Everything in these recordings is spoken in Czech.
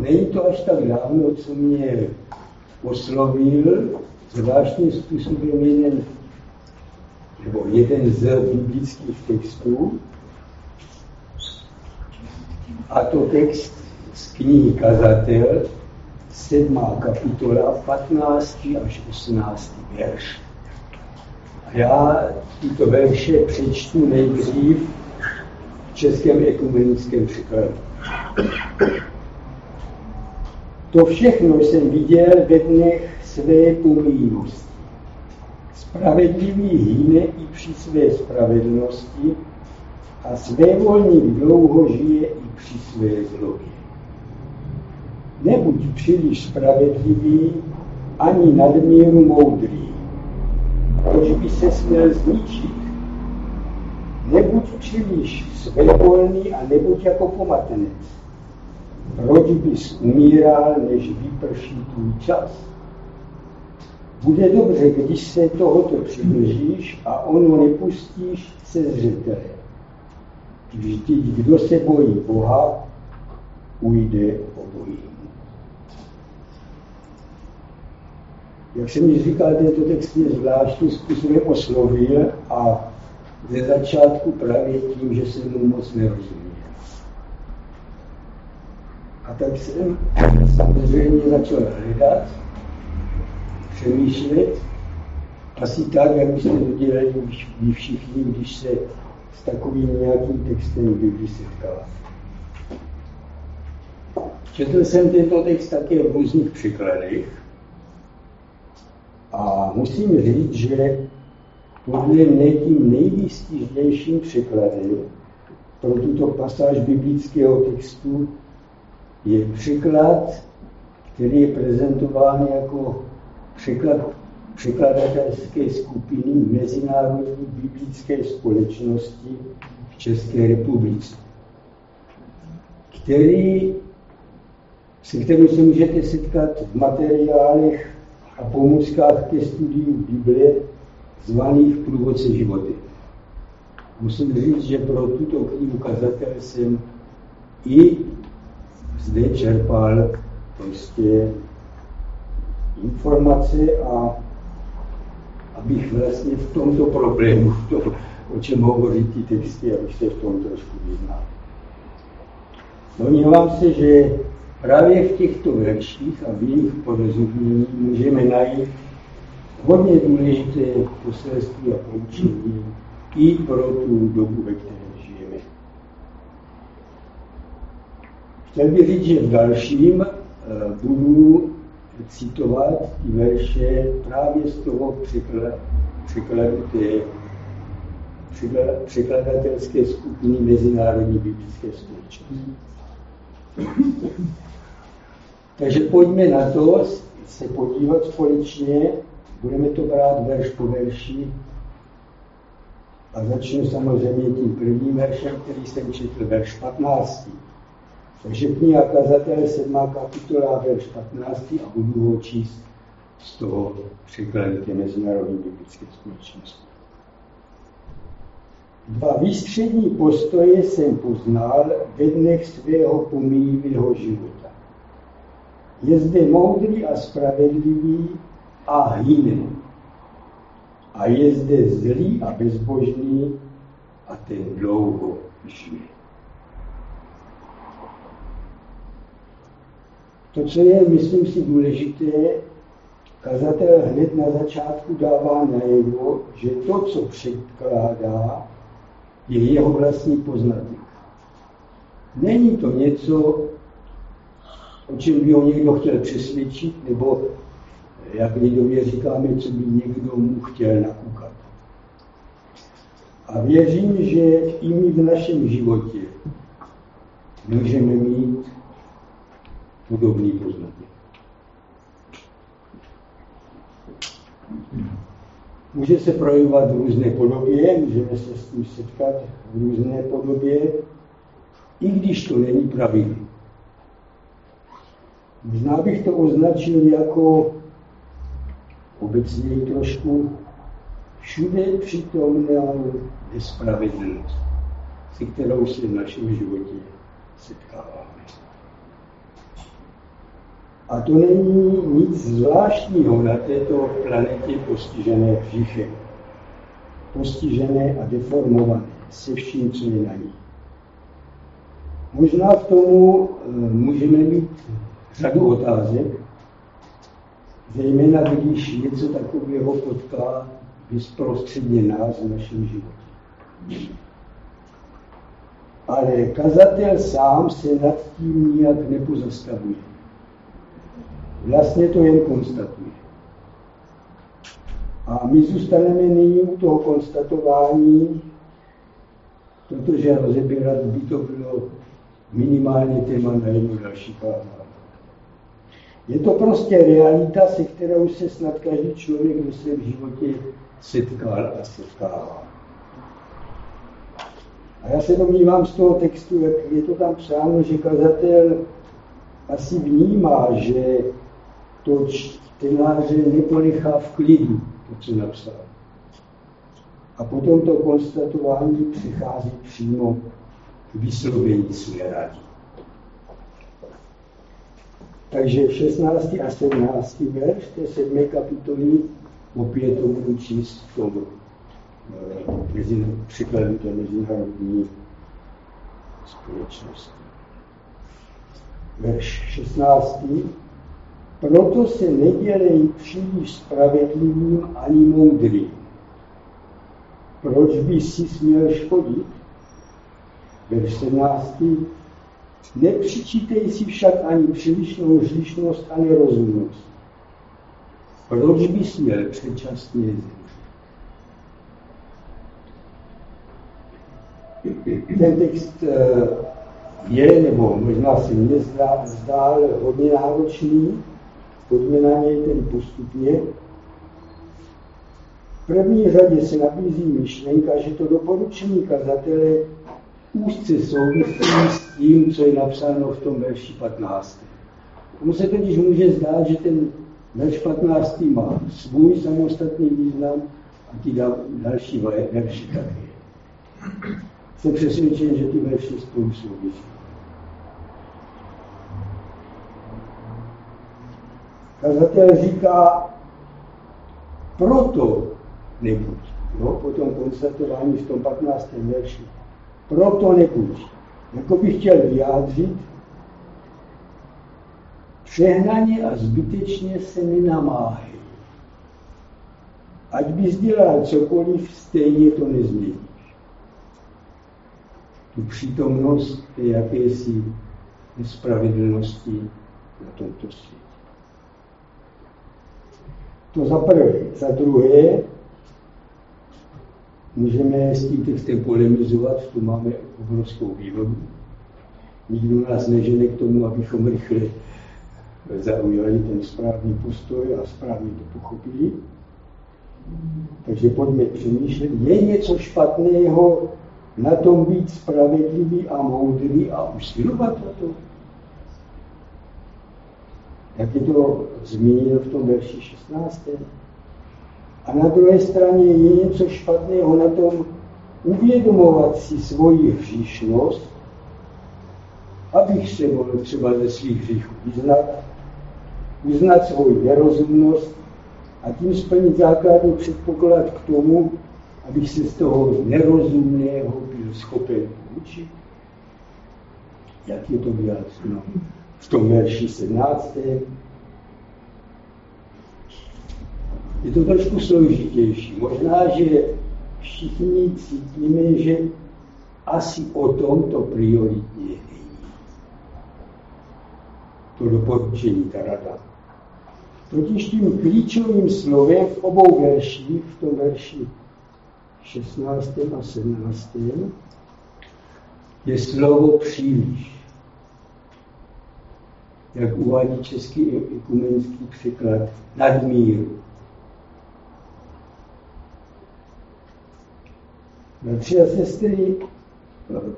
není to až tak dávno, co mě oslovil zvláštním způsobem jeden, nebo jeden z biblických textů, a to text z knihy Kazatel, 7. kapitola, 15. až 18. verš. A já tyto verše přečtu nejdřív v českém ekumenickém překladu. To všechno jsem viděl ve dnech své pomíjivosti. Spravedlivý hyne i při své spravedlnosti a svévolník dlouho žije i při své zlobě. Nebuď příliš spravedlivý, ani nadmíru moudrý. Proč by se směl zničit? Nebuď příliš svévolný a nebuď jako pomatenec. Proč bys umíral, než vyprší tvůj čas? Bude dobře, když se tohoto přiblížíš a ono nepustíš se zřetele. Vždyť kdo se bojí Boha, ujde obojí. Jak jsem již říkal, tento text mě zvláštním způsobem oslovil a ze začátku právě tím, že jsem mu moc nerozuměl. A tak jsem samozřejmě začal hledat, přemýšlet, asi tak, jak byste to dělali vy všichni, když se s takovým nějakým textem Bibli setkáváte. Četl jsem tento text také v různých překladech a musím říct, že podle mě tím nejvýstižnějším překladem pro tuto pasáž biblického textu je překlad, který je prezentován jako překlad překladatelské skupiny Mezinárodní biblické společnosti v České republice, který, se kterým se můžete setkat v materiálech a pomůckách ke studiu Biblie zvaných průvodce životy. Musím říct, že pro tuto knihu kazatel jsem i zde čerpal prostě informace a abych vlastně v tomto problému, v tom, o čem hovoří ty texty, abych se v tom trošku vyznal. Domnívám se, že právě v těchto verších a v jejich porozumění můžeme najít hodně důležité poselství a poučení i pro tu dobu, ve které Chtěl bych říct, že v dalším eh, budu citovat ty verše právě z toho překladu té překladatelské skupiny Mezinárodní biblické společnosti. Takže pojďme na to se podívat společně, budeme to brát verš po verši a začnu samozřejmě tím prvním veršem, který jsem četl, verš 15. Takže kniha kazatel 7. kapitola, verš 15 a budu ho číst z toho překladu té Mezinárodní biblické společnosti. Dva výstřední postoje jsem poznal ve dnech svého pomíjivého života. Je zde moudrý a spravedlivý a hyne. A je zde zlý a bezbožný a ten dlouho žije. To, co je, myslím si, důležité, kazatel hned na začátku dává najevo, že to, co předkládá, je jeho vlastní poznatek. Není to něco, o čem by ho někdo chtěl přesvědčit, nebo, jak lidově říkáme, co by někdo mu chtěl nakoukat. A věřím, že i my v našem životě můžeme mít podobný poznatek. Může se projevovat v různé podobě, můžeme se s tím setkat v různé podobě, i když to není pravidlo. Možná bych to označil jako obecněji trošku všude přítomná nespravedlnost, se kterou se v našem životě setkáváme. A to není nic zvláštního na této planetě postižené hříchem. Postižené a deformované se vším, co je na ní. Možná k tomu eh, můžeme mít řadu otázek, zejména když něco takového potká bezprostředně nás v našem životě. Ale kazatel sám se nad tím nijak nepozastavuje. Vlastně to jen konstatuje. A my zůstaneme nyní u toho konstatování, protože rozebírat by to bylo minimálně téma na jednu další kázání. Je to prostě realita, se kterou se snad každý člověk ve svém životě setkal a setkává. A já se domnívám z toho textu, jak je to tam psáno, že kazatel asi vnímá, že to čtenáře neponechá v klidu, to, co napsal. A potom to konstatování přichází přímo k vyslovení své rady. Takže 16. a 17. verš té sedmé kapitoly opět to budu číst v tom mezi, překladu té mezinárodní společnosti. Verš 16. Proto se nedělej příliš spravedlivým ani moudrým. Proč by si směl škodit? Verš 17. Nepřičítej si však ani přílišnou hříšnost a nerozumnost. Proč bys měl předčasně zemřít? Ten text eh, je, nebo možná se mně zdá, zdá hodně náročný, pojďme na něj tedy postupně. V první řadě se nabízí myšlenka, že to doporučení kazatele úzce souvisí s tím, co je napsáno v tom verši 15. Tomu se totiž může zdát, že ten verš 15. má svůj samostatný význam a ty další verši taky. Jsem přesvědčen, že ty verše spolu souvisí. Kazatel říká, proto nebuď. Jo, po tom konstatování v tom 15. verši proto nebuď. Jako bych chtěl vyjádřit, přehnaně a zbytečně se nenamáhej. Ať bys dělal cokoliv, stejně to nezměníš. Tu přítomnost jakési nespravedlnosti na tomto světě. To za prvé. Za druhé, Můžeme s tím textem polemizovat, tu máme obrovskou výhodu. Nikdo nás nežene k tomu, abychom rychle zaujali ten správný postoj a správně to pochopili. Takže pojďme přemýšlet. Je něco špatného na tom být spravedlivý a moudrý a usilovat o to? Jak je to zmíněno v tom verši 16. A na druhé straně je něco špatného na tom uvědomovat si svoji hříšnost, abych se mohl třeba ze svých hříchů vyznat, uznat svoji nerozumnost a tím splnit základní předpoklad k tomu, abych se z toho nerozumného byl schopen učit. Jak je to vyjádřeno v tom verši 17 je to trošku složitější. Možná, že všichni cítíme, že asi o tom to prioritně není. To doporučení, ta rada. Totiž tím klíčovým slovem v obou verších, v tom verši 16. a 17. je slovo příliš. Jak uvádí český ekumenský překlad, nadmíru. Bratři a sestry,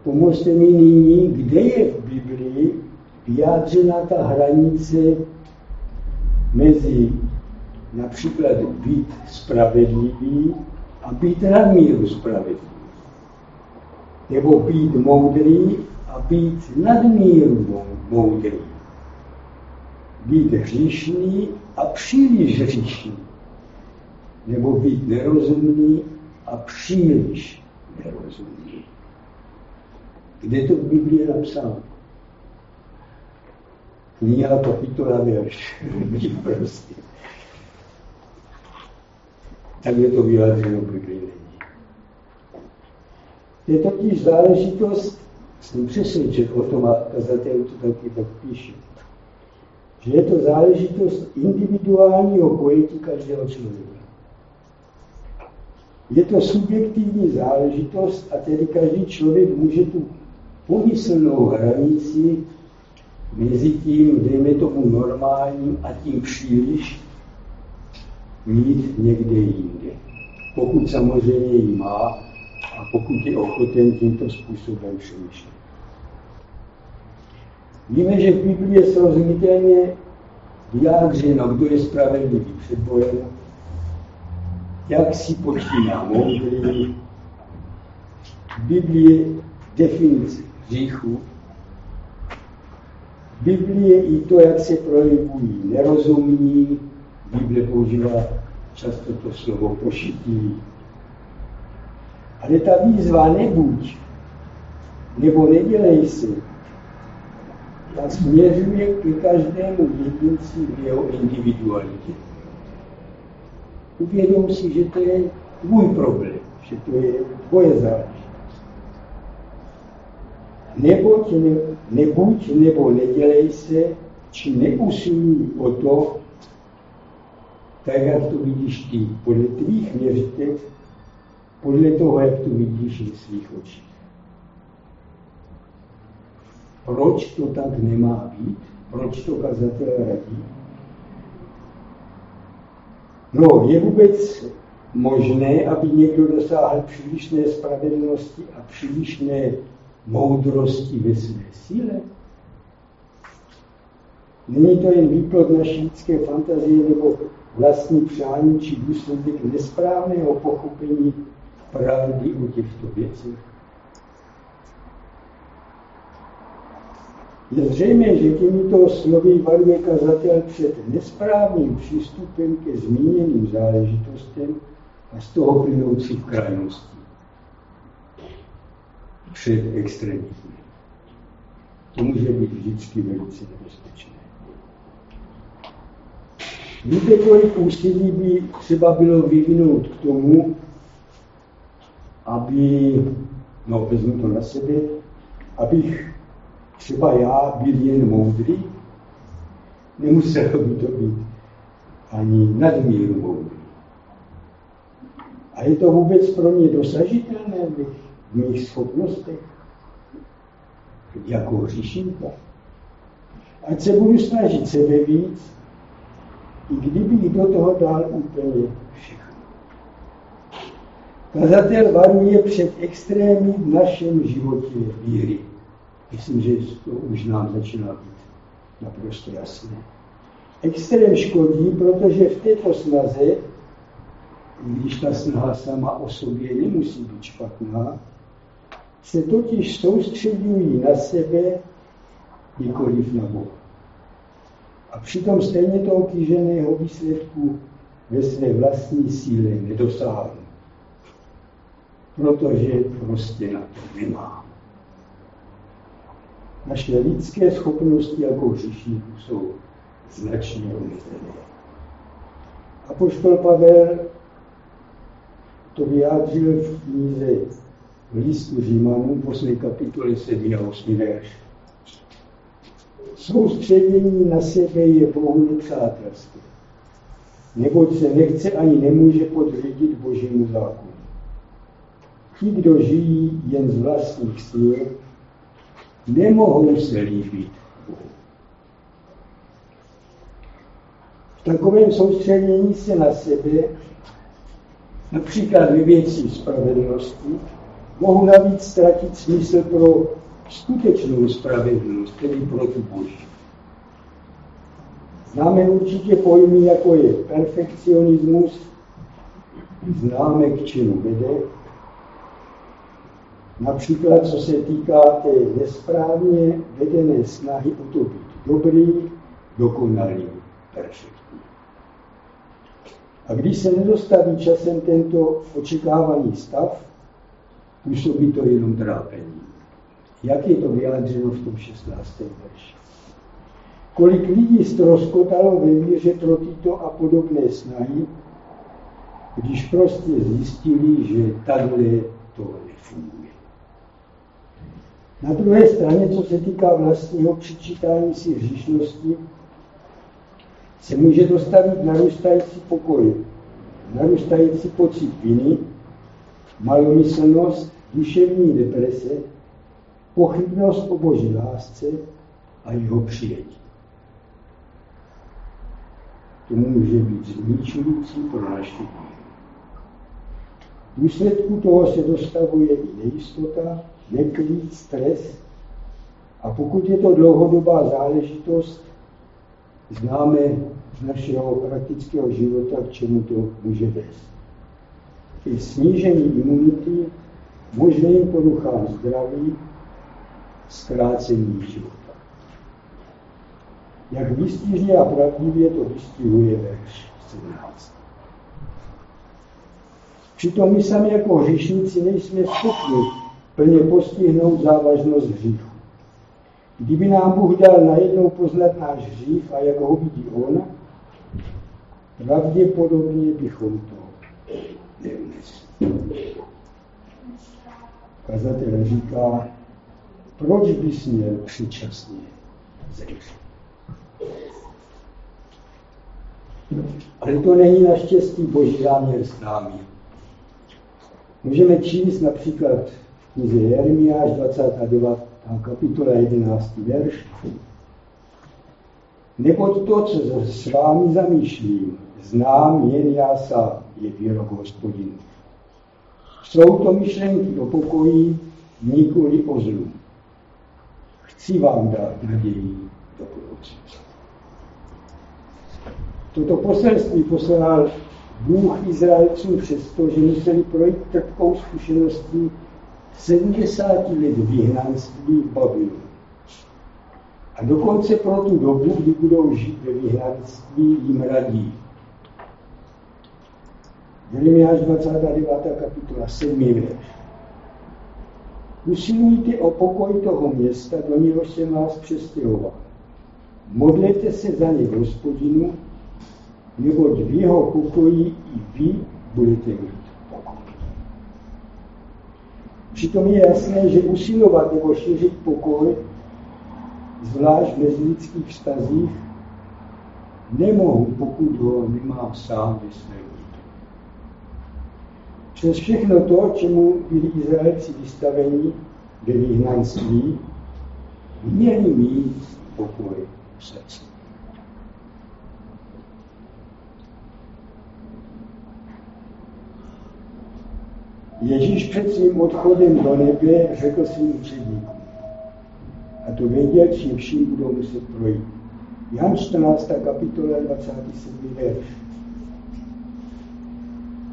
pomozte mi nyní, kde je v Biblii vyjádřena ta hranice mezi například být spravedlivý a být nadmíru spravedlivý. Nebo být moudrý a být nadmíru moudrý. být hříšný a příliš hříšný. Nebo být nerozumný a příliš nerozumný. Kde to v Biblii je napsáno? Kniha, kapitola, verš. prostě. Tak je to vyjádřeno v Biblii není. Je totiž záležitost, jsem přesvědčen o tom, a kazatel to taky tak píše, že je to záležitost individuálního pojetí každého člověka. Je to subjektivní záležitost a tedy každý člověk může tu pomyslnou hranici mezi tím, dejme tomu normálním a tím příliš mít někde jinde. Pokud samozřejmě ji má a pokud je ochoten tímto způsobem přemýšlet. Víme, že v Biblii je srozumitelně vyjádřeno, kdo je spravedlivý před bojem, jak si počíná. V Biblii definice hříchu. Je i to, jak se projevují nerozumní. Bible používá často to slovo pošití. Ale ta výzva nebuď, nebo nedělej si, ta směřuje ke každému jedinci v jeho individualitě. Uvědom si, že to je tvůj problém, že to je tvoje záležitost. Neboť, ne, nebuď nebo nedělej se, či neusiluj o to, tak jak to vidíš ty, podle tvých měřitek, podle toho, jak to vidíš ve svých očích. Proč to tak nemá být? Proč to kazatel radí? No, je vůbec možné, aby někdo dosáhl přílišné spravedlnosti a přílišné moudrosti ve své síle? Není to jen výplod naší lidské fantazie nebo vlastní přání či důsledek nesprávného pochopení pravdy o těchto věcech? Je zřejmé, že těmito slovy varuje kazatel před nesprávným přístupem ke zmíněným záležitostem a z toho plynoucí krajností. Před extremismem. To může být vždycky velice nebezpečné. Víte, kolik úsilí by třeba bylo vyvinout k tomu, aby, no vezmu to na sebe, abych třeba já byl jen moudrý, nemuselo by to být ani nadmíru moudrý. A je to vůbec pro mě dosažitelné v mých schopnostech jako hříšníka. Ať se budu snažit sebe víc, i kdyby do toho dal úplně všechno. Kazatel varuje před extrémy v našem životě víry. Myslím, že to už nám začíná být naprosto jasné. Extrém škodí, protože v této snaze, když ta snaha sama o sobě nemusí být špatná, se totiž soustředují na sebe, nikoliv na Boha. A přitom stejně toho kýženého výsledku ve své vlastní síle nedosáhnu. Protože prostě na to nemám. Naše lidské schopnosti jako hřišníků jsou značně omezené. A poštol Pavel to vyjádřil v knize v listu Římanům, 8. kapitole 7. a 8. verš. Soustředění na sebe je Bohu nepřátelské, neboť se nechce ani nemůže podřídit Božímu zákonu. Ti, kdo žijí jen z vlastních sil, nemohou se líbit V takovém soustředění se na sebe, například ve věci spravedlnosti, mohu navíc ztratit smysl pro skutečnou spravedlnost, tedy pro tu Boží. Známe určitě pojmy, jako je perfekcionismus, známe k čemu vede, Například, co se týká té nesprávně vedené snahy o to být dobrý, dokonalý, perfektní. A když se nedostaví časem tento očekávaný stav, působí to jenom trápení. Jak je to vyjádřeno v tom 16. verši? Kolik lidí ztroskotalo ve víře pro tyto a podobné snahy, když prostě zjistili, že takhle to nefunguje. Na druhé straně, co se týká vlastního přičítání si hříšnosti, se může dostavit narůstající pokoj, narůstající pocit viny, malomyslnost, duševní deprese, pochybnost o boží lásce a jeho přijetí. To může být zničující pro naši. V důsledku toho se dostavuje i nejistota, neklid, stres a pokud je to dlouhodobá záležitost, známe z našeho praktického života, k čemu to může vést. Ke snížení imunity, možným poruchám zdraví, zkrácení života. Jak výstižně a pravdivě to vystihuje verš 17. Přitom my sami jako hříšníci nejsme schopni plně postihnout závažnost hříchu. Kdyby nám Bůh dal najednou poznat náš hřích a jak ho vidí On, pravděpodobně bychom to neunesli. Kazatel říká, proč bys měl předčasně zřešit? Ale to není naštěstí boží záměr s námi. Můžeme číst například knize Jeremiáš 29. kapitola 11. verš. Neboť to, co s vámi zamýšlím, znám jen já sám, je výrok hospodinu. Jsou to myšlenky o pokoji, nikoli o zlu. Chci vám dát naději do budoucnosti. Toto poselství poslal Bůh Izraelcům přesto, že museli projít trpkou zkušeností 70 let vyhnanství v. A dokonce pro tu dobu, kdy budou žít ve vyhnanství, jim radí. Jeremiáš 29. kapitola 7. verš. Usilujte o pokoj toho města, do něho jsem vás přestěhoval. Modlete se za ně v hospodinu, neboť v jeho pokoji i vy budete mít pokoj. Přitom je jasné, že usilovat nebo šířit pokoj, zvlášť v mezilidských vztazích, nemohu, pokud ho nemám sám svém Přes všechno to, čemu byli Izraelci vystaveni ve vyhnanství, měli mít pokoj v srdci. Ježíš před svým odchodem do nebe řekl svým učedníkům, a to věděl, čím vším budou muset projít. Jan 14. kapitola 27. verš.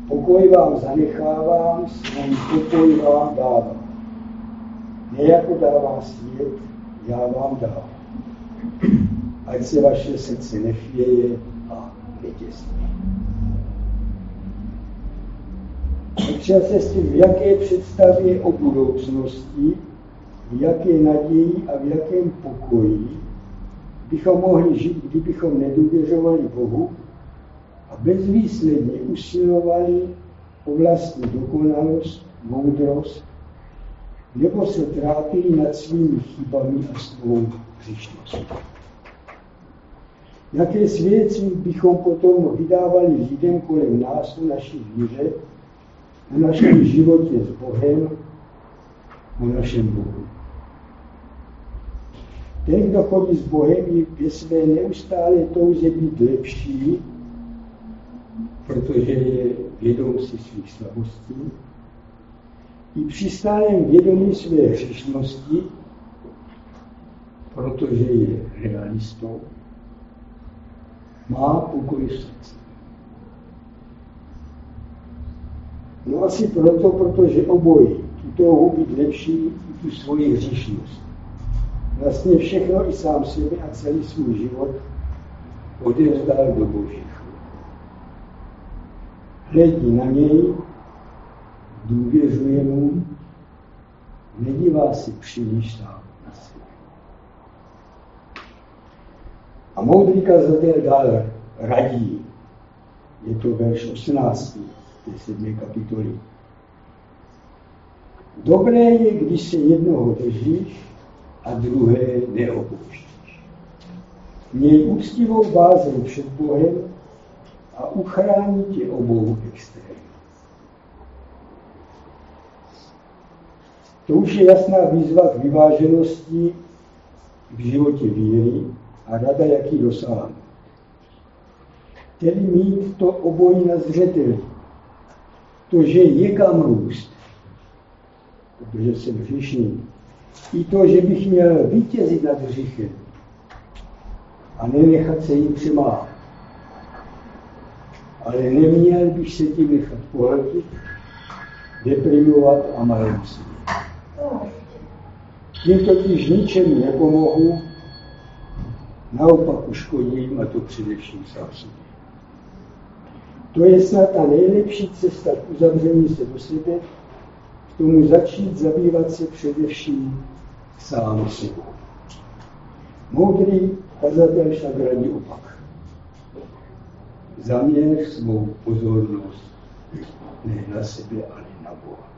Pokoj vám zanechávám, svůj pokoj vám dávám. Ne jako dává svět, já vám dávám. Ať se vaše srdce nechvěje a netěsní. Třeba se s tím, v jaké představě o budoucnosti, v jaké naději a v jakém pokoji bychom mohli žít, kdybychom nedůvěřovali Bohu a bezvýsledně usilovali o vlastní dokonalost, moudrost, nebo se trápili nad svými chybami a svou hřišností. Jaké svědectví bychom potom vydávali lidem kolem nás o naší víře, o našem životě s Bohem, o našem Bohu. Ten, kdo chodí s Bohem, je své neustále touze být lepší, protože je vědom si svých slabostí, i při stálem vědomí své hřišnosti, protože je realistou, má pokoj v srdci. No asi proto, protože obojí, tu touhu být lepší, i tu svoji hříšnost. Vlastně všechno i sám sebe a celý svůj život odevzdal do božích. Hledí na něj, důvěřuje mu, nedívá si příliš sám na sebe. A moudrý kazatel dál radí, je to verš 18. té 7. kapitoly. Dobré je, když se jednoho držíš a druhé neopouštíš. Měj úctivou bázeň před Bohem a uchrání tě obou extrémů. To už je jasná výzva k vyváženosti v životě víry a rada, jak ji dosáhnout. Tedy mít to obojí na zřeteli. To, že je kam růst, protože jsem hříšný. I to, že bych měl vítězit nad hříchem a nenechat se jim přemáhat. Ale neměl bych se tím nechat pohltit, deprimovat a malem si. Tím totiž ničemu nepomohu, naopak uškodím a to především sám sobě. To je snad ta nejlepší cesta k uzavření se do sebe, k tomu začít zabývat se především sám sebou. Moudrý kazatel však radí opak. Zaměř svou pozornost ne na sebe, ale na Boha.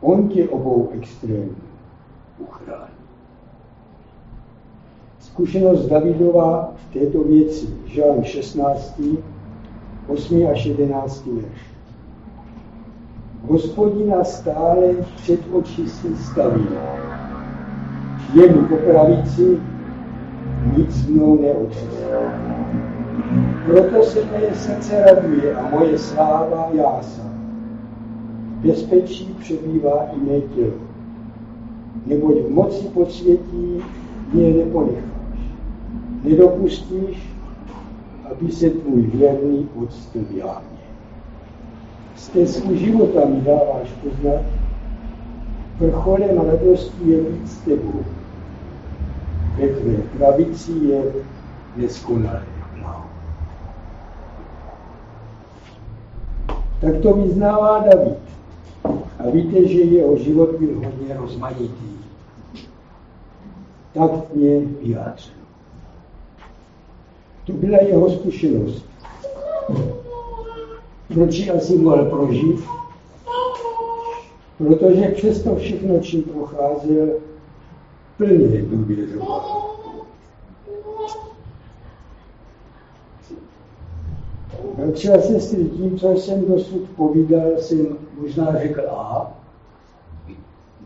On tě obou extrémů uchrání. Zkušenost Davidova v této věci, Žalm 16, 8 až 11 verš. Hospodina stále před oči si staví. Jemu po pravici nic mnou neotřesí. Proto se moje srdce raduje a moje sláva jásá. Bezpečí přebývá i mé tělo. Neboť v moci podsvětí mě neponecháš. Nedopustíš, aby se tvůj věrný poctil mě. Z svůj života mi dáváš poznat, vrcholem radosti je být s tebou. Ve tvé pravici je neskonalé Tak to vyznává David. A víte, že jeho život byl hodně rozmanitý. Tak mě vyjádřil. To byla jeho zkušenost. Proč ji asi mohl prožít? Protože přesto všechno, čím procházel, plně důvěřoval. Bratři a sestry, tím, co jsem dosud povídal, jsem možná řekl A.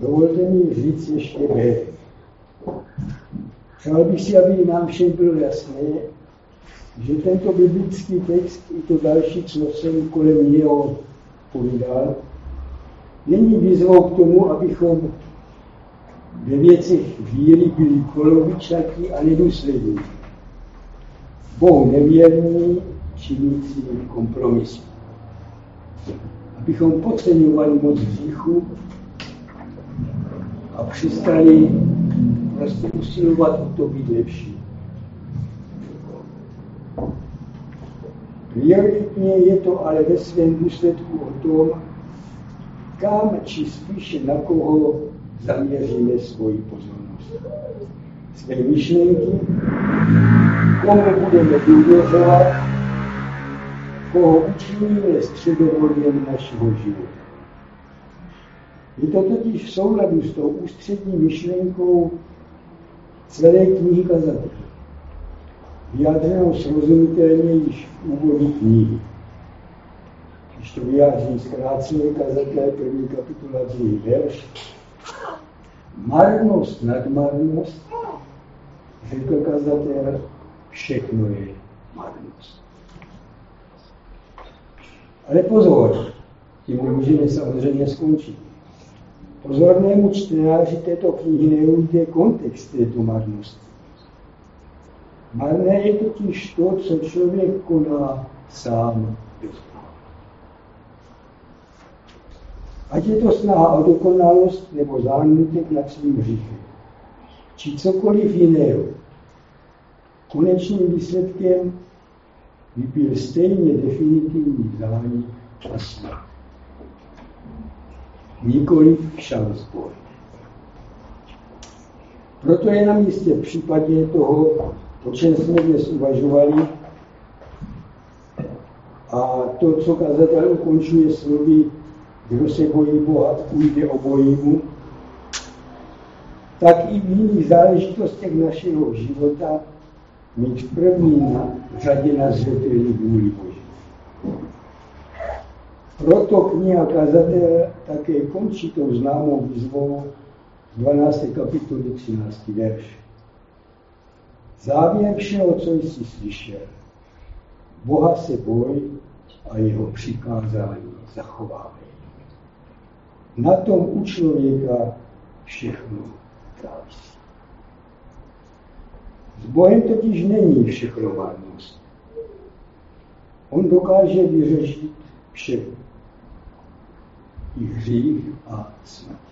Dovolte mi říct ještě B. Přál bych si, aby nám všem bylo jasné, že tento biblický text i to další, co jsem kolem něho povídal, není výzvou k tomu, abychom ve věcech víry byli polovičatí a nedůslední. Bohu nevěrní, činící kompromisy. Abychom podceňovali moc hříchu a přistali prostě usilovat o to být lepší. Prioritně je to ale ve svém důsledku o tom, kam či spíše na koho zaměříme svoji pozornost. Své myšlenky, komu budeme důvěřovat, koho učiníme středovodem našeho života. Je to totiž v souladu s tou ústřední myšlenkou celé knihy kazatelů vyjádřenou srozumitelně již v úvodu knihy. Když to vyjádří zkráceně kazatel první kapitola druhý verš, marnost nad marnost, řekl kazatel, všechno je marnost. Ale pozor, tím nemůžeme samozřejmě skončit. Pozornému čtenáři této knihy neujde kontext této marnosti. Marné je totiž to, co člověk koná sám Ať je to snaha o dokonalost nebo záhnutek nad svým hříchem, či cokoliv jiného. konečným výsledkem by byl stejně definitivní zánik a smrt. Nikoli však zbor. Proto je na místě v případě toho, o čem jsme dnes uvažovali, a to, co kazatel ukončuje slovy, kdo se bojí Boha, půjde obojímu, tak i v jiných záležitostech našeho života mít první na, řadě na zřeteli vůli Boží. Proto kniha kazatel také končí tou známou výzvou 12. kapitoly 13. verš. Závěr všeho, co jsi slyšel, Boha se boj a jeho přikázání zachovávej. Na tom u člověka všechno závisí. S Bohem totiž není všechno marnost. On dokáže vyřešit vše. I hřích a smrt.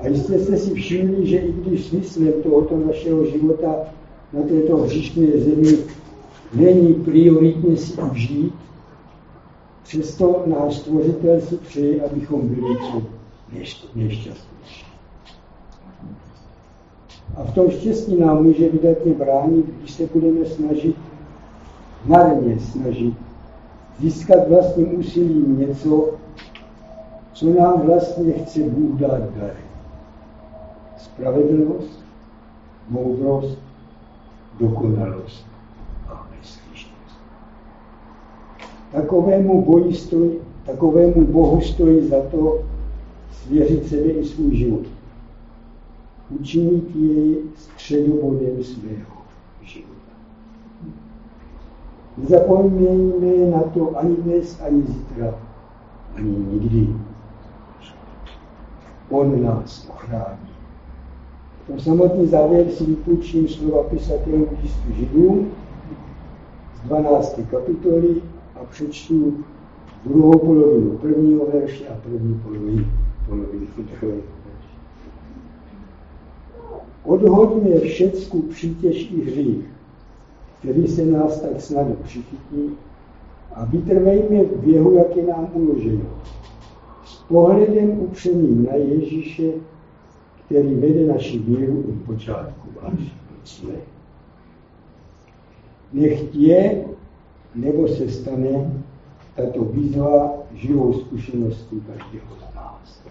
A jistě jste si všimli, že i když smyslem tohoto našeho života na této hřišné zemi není prioritně si užít, přesto náš stvořitel si přeje, abychom byli co nejšťastnější. A v tom štěstí nám může vydatně bránit, když se budeme snažit, marně snažit, získat vlastním úsilím něco, co nám vlastně chce Bůh dát dar. Spravedlnost, moudrost, dokonalost a bezpečnost. Takovému, boji stojí, takovému Bohu stojí za to svěřit sebe i svůj život učinit jej středobodem svého života. Nezapomeňme na to ani dnes, ani zítra, ani nikdy. On nás ochrání. Tom samotný závěr si vypůjčím slova pisatelů listu židům z 12. kapitoly a přečtu druhou polovinu prvního verše a první polovinu, polovinu druhého Odhodně všecku přítěž i hřích, který se nás tak snadno přichytí a vytrvejme v běhu, jak je nám uloženo. S pohledem upřeným na Ježíše, který vede naši víru od počátku až do cíle. Nech je, nebo se stane tato výzva živou zkušeností každého z nás.